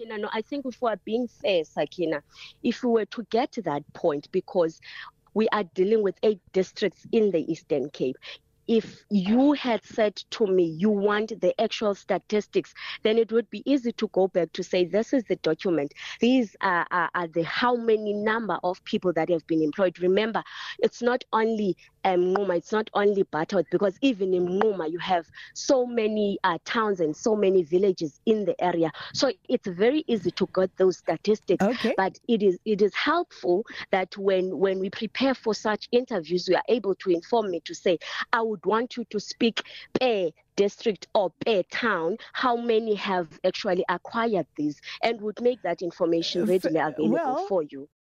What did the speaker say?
Sakina, no, I think if we are being fair, Sakina, if we were to get to that point, because we are dealing with eight districts in the Eastern Cape. If you had said to me you want the actual statistics, then it would be easy to go back to say this is the document. These are, are, are the how many number of people that have been employed. Remember, it's not only um, Numa, it's not only Butterworth, because even in Numa, you have so many uh, towns and so many villages in the area. So it's very easy to get those statistics. Okay. But it is it is helpful that when when we prepare for such interviews, we are able to inform me to say, I would want you to speak per district or per town, how many have actually acquired these, and would make that information readily available well, for you.